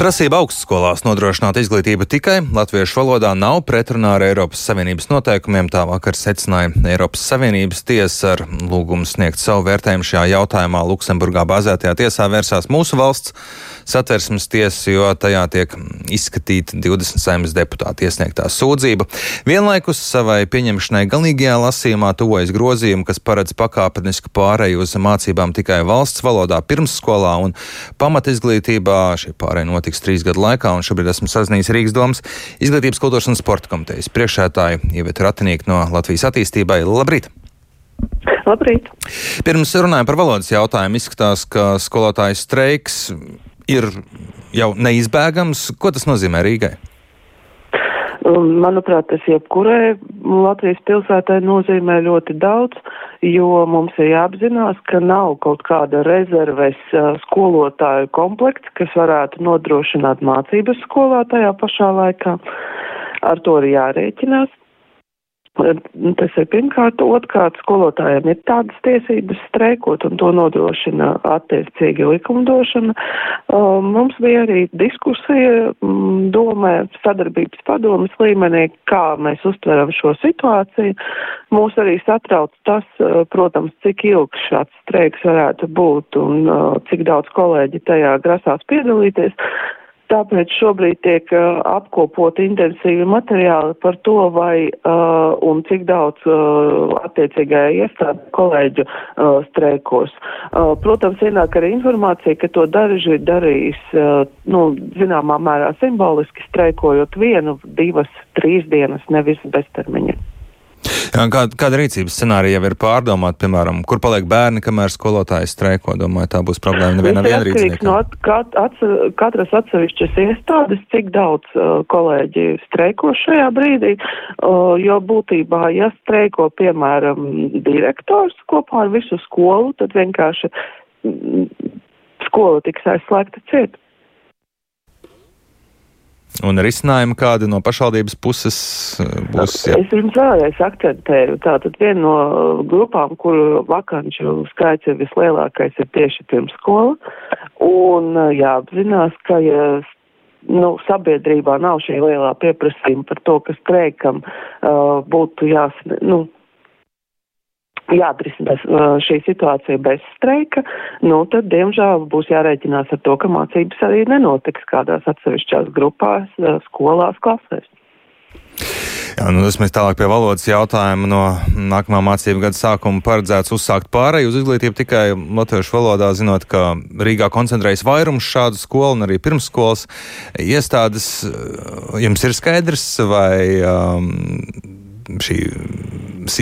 Prasība augstskolās nodrošināt izglītību tikai latviešu valodā nav pretrunā ar Eiropas Savienības noteikumiem. Tā vakar secināja Eiropas Savienības tiesa ar lūgumu sniegt savu vērtējumu šajā jautājumā. Luksemburgā bāzētajā tiesā vērsās mūsu valsts satversmes tiesa, jo tajā tiek izskatīta 20 saimnes deputāti iesniegtā sūdzība. Vienlaikus savai pieņemšanai galīgajā lasījumā tuvojas grozījumi, kas paredz pakāpenisku pāreju uz mācībām tikai valsts valodā pirmsskolā un pamatizglītībā. Šie pārēji notiks trīs gadu laikā, un šobrīd esmu sazinājies Rīgas domas izglītības, kultūras un sporta komitejas priekšētāju Ievetu Ratinieki no Latvijas attīstībai. Labrīt! Labrīt! Pirms runājam par valodas jautājumu, izskatās, ka skolotājs streiks ir jau neizbēgams. Ko tas nozīmē Rīgai? Manuprāt, tas jebkurai Latvijas pilsētai nozīmē ļoti daudz, jo mums ir jāapzinās, ka nav kaut kāda rezerves skolotāju komplekts, kas varētu nodrošināt mācības skolā tajā pašā laikā. Ar to ir jārēķinās. Tas ir pirmkārt, otrkārt, skolotājiem ir tādas tiesības streikot, un to nodrošina attiecīgi likumdošana. Mums bija arī diskusija domē sadarbības padomas līmenī, kā mēs uztveram šo situāciju. Mūs arī satrauc tas, protams, cik ilgs šāds streiks varētu būt un cik daudz kolēģi tajā grasās piedalīties. Tāpēc šobrīd tiek uh, apkopot intensīvi materiāli par to, vai uh, un cik daudz uh, attiecīgajā iestāde kolēģu uh, streikos. Uh, protams, ienāk arī informācija, ka to daži darīs, uh, nu, zināmā mērā simboliski streikojot vienu, divas, trīs dienas, nevis beztermiņa. Kāda, kāda rīcības scenārija jau ir pārdomāta, piemēram, kur paliek bērni, kamēr skolotājs streiko? Domāju, tā būs problēma nevienam vienrīdzniekam. No kat, atse, katras atsevišķas iestādes, cik daudz uh, kolēģi streiko šajā brīdī, uh, jo būtībā, ja streiko, piemēram, direktors kopā ar visu skolu, tad vienkārši skola tiks aizslēgta ciet. Un risinājumi kādi no pašvaldības puses eh, būs? Jā. Es jums vēlreiz akcentēju, tātad viena no grupām, kuru vakanču skaits ir vislielākais, ir tieši pirmskola. Un eh, jāapzinās, ka ja nu, sabiedrībā nav šī lielā pieprasījuma par to, ka streikam uh, būtu jās, nu, jāatrisina šī situācija bez streika, nu tad, diemžēl, būs jārēķinās ar to, ka mācības arī nenotiks kādās atsevišķās grupās, skolās, klasēs. Jā, nu, tas mēs tālāk pie valodas jautājuma. No nākamā mācību gada sākuma paredzēts uzsākt pārēju uz izglītību tikai latviešu valodā, zinot, ka Rīgā koncentrējas vairums šādu skolu un arī pirmsskolas iestādes. Jums ir skaidrs, vai um, šī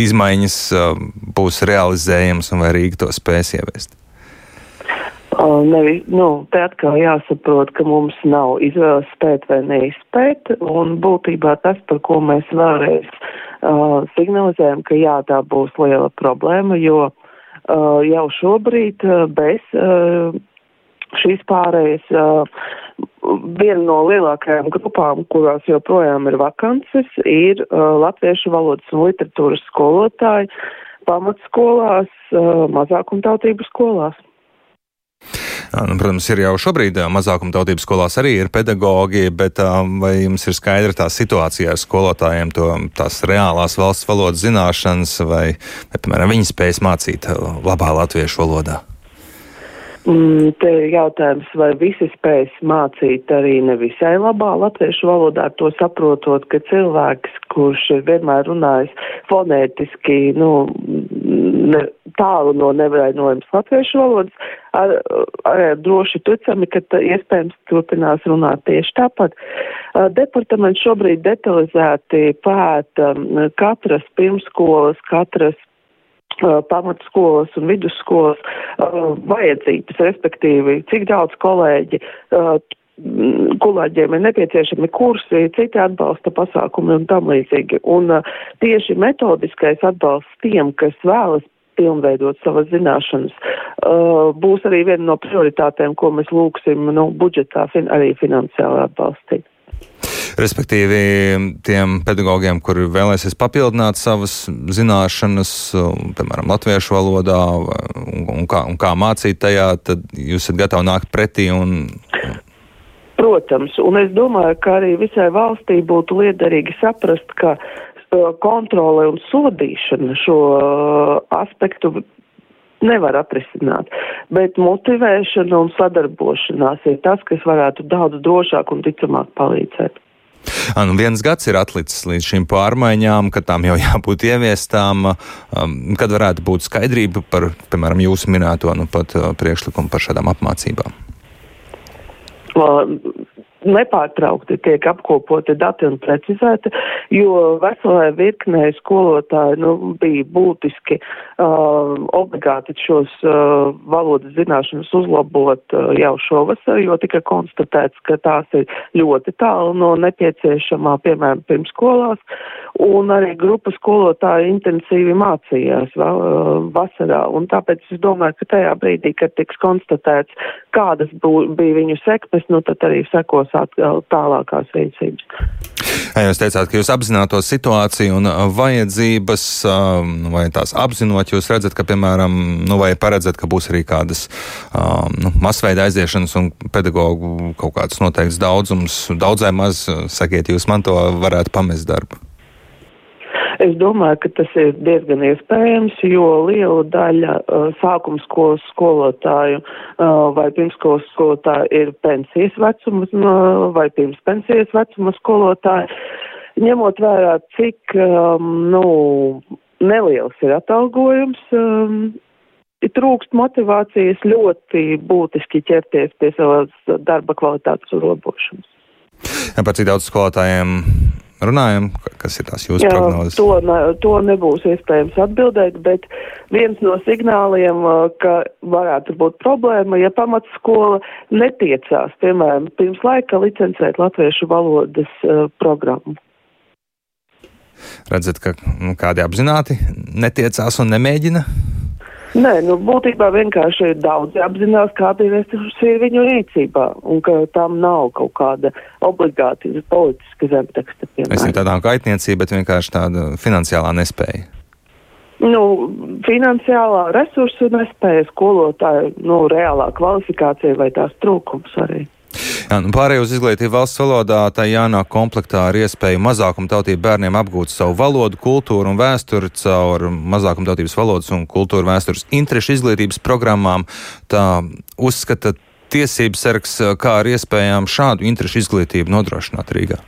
izmaiņas būs realizējamas un vai Rīga to spēs ieviest? Nevi, nu, te atkal jāsaprot, ka mums nav izvēles spēt vai neizspēt, un būtībā tas, par ko mēs vēlreiz uh, signalizējam, ka jā, tā būs liela problēma, jo uh, jau šobrīd uh, bez uh, šīs pārējas uh, viena no lielākajām grupām, kurās joprojām ir vakances, ir uh, latviešu valodas un literatūras skolotāji pamatskolās, uh, mazākumtautību skolās. Nu, protams, ir jau šobrīd mazākumtautības skolās arī ir pedagogi, bet vai jums ir skaidra tā situācija ar skolotājiem, to, tās reālās valsts valodas zināšanas, vai, vai piemēram, viņi spējas mācīt labā latviešu valodā? Mm, te ir jautājums, vai visi spēs mācīt arī nevisai labā latviešu valodā, to saprotot, ka cilvēks, kurš ir vienmēr runājis fonētiski, nu, ne, tālu no nevainojums latviešu valodas, ar, ar, droši ticami, ka tā, iespējams turpinās runāt tieši tāpat. Departaments šobrīd detalizēti pēta katras pirmskolas, katras pamatskolas un vidusskolas vajadzības, respektīvi, cik daudz kolēģi kolēģiem ir nepieciešami kursi, citi atbalsta pasākumi un tam līdzīgi. Un tieši metodiskais atbalsts tiem, kas vēlas pilnveidot savas zināšanas, būs arī viena no prioritātēm, ko mēs lūksim nu, budžetā fin arī finansiāli atbalstīt. Respektīvi, tiem pedagogiem, kuri vēlēsies papildināt savas zināšanas, piemēram, latviešu valodā, un, un, kā, un kā mācīt tajā, tad jūs esat gatavi nākt pretī un Protams, un es domāju, ka arī visai valstī būtu liederīgi saprast, ka uh, kontrole un sodīšana šo uh, aspektu nevar atrisināt, bet motivēšana un sadarbošanās ir tas, kas varētu daudz drošāk un ticamāk palīdzēt. Nu, viens gads ir atlicis līdz šīm pārmaiņām, kad tām jau jābūt ieviestām. Kad varētu būt skaidrība par, piemēram, jūsu minēto nu, pat, priekšlikumu par šādām apmācībām? Nepārtraukti tiek apkopoti dati un precizēti, jo veselē virknē skolotāji nu, bija būtiski uh, obligāti šos uh, valodas zināšanas uzlabot uh, jau šovasar, jo tika konstatēts, ka tās ir ļoti tālu no nepieciešamā, piemēram, pirmskolās, un arī grupa skolotāji intensīvi mācījās uh, vasarā, un tāpēc es domāju, ka tajā brīdī, kad tiks konstatēts, kādas bū, bija viņu sekmes, nu tad arī sekos atkal tālākās rīcības. Jūs teicāt, ka jūs apzinātos situāciju un uh, vajadzības, um, vai tās apzinot, jūs redzat, ka, piemēram, nu, vai paredzat, ka būs arī kādas um, nu, masveida aiziešanas un pedagoģu kaut kāds noteikts daudzums, daudzai maz, sakiet, jūs man to varētu pamest darbu. Es domāju, ka tas ir diezgan iespējams, jo liela daļa uh, sākuma skolas skolotāju uh, vai pirmskolas skolotāju ir pensijas vecuma uh, vai pirms pensijas vecuma skolotāji. Ņemot vērā, cik um, nu, neliels ir atalgojums, um, trūkst motivācijas ļoti būtiski ķerties pie savas darba kvalitātes uzlabošanas. Par cik daudz skolotājiem runājam? Kas ir tās jūsu Jā, prognozes? To, to nebūs iespējams atbildēt, bet viens no signāliem, ka varētu būt problēma, ja pamatskola netiecās, piemēram, pirms laika licencēt latviešu valodas uh, programmu. Redzat, ka nu, kādi apzināti netiecās un nemēģina? Nē, nu, būtībā vienkārši daudzi apzinās, kāda ir resursi viņu rīcībā, un ka tam nav kaut kāda obligāti politiska zemteksta. Es ne tādā kaitniecība, bet vienkārši tāda finansiālā nespēja. Nu, finansiālā resursu nespēja skolotāju, nu, reālā kvalifikācija vai tās trūkums arī. Jā, nu pārējai uz izglītību valsts valodā tā jānāk komplektā ar iespēju mazākumtautību bērniem apgūt savu valodu, kultūru un vēsturi caur mazākumtautības valodas un kultūra vēstures interešu izglītības programmām. Tā uzskata tiesības sargs, kā ar iespējām šādu interešu izglītību nodrošināt Rīgā.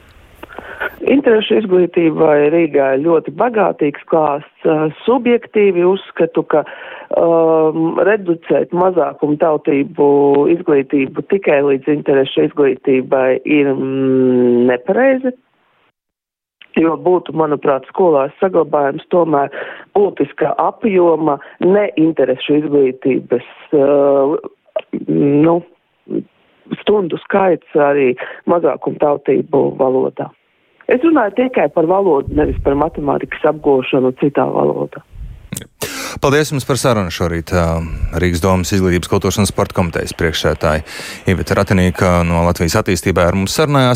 Interešu izglītībai Rīgā ir ļoti bagātīgs klāsts. Subjektīvi uzskatu, ka um, reducēt mazākumu tautību izglītību tikai līdz interešu izglītībai ir mm, nepareizi. Jo būtu, manuprāt, skolās saglabājums tomēr būtiska apjoma neinterešu izglītības uh, nu, stundu skaits arī mazākumu tautību valodā. Es runāju tikai par valodu, nevis par matemātikas apgūšanu citā valodā. Paldies jums par sarunu šorīt. Rīgas domas izglītības kultūras un sporta komitejas priekšsētāji Iveta Ratinīka no Latvijas attīstībā ar mums sarunājās.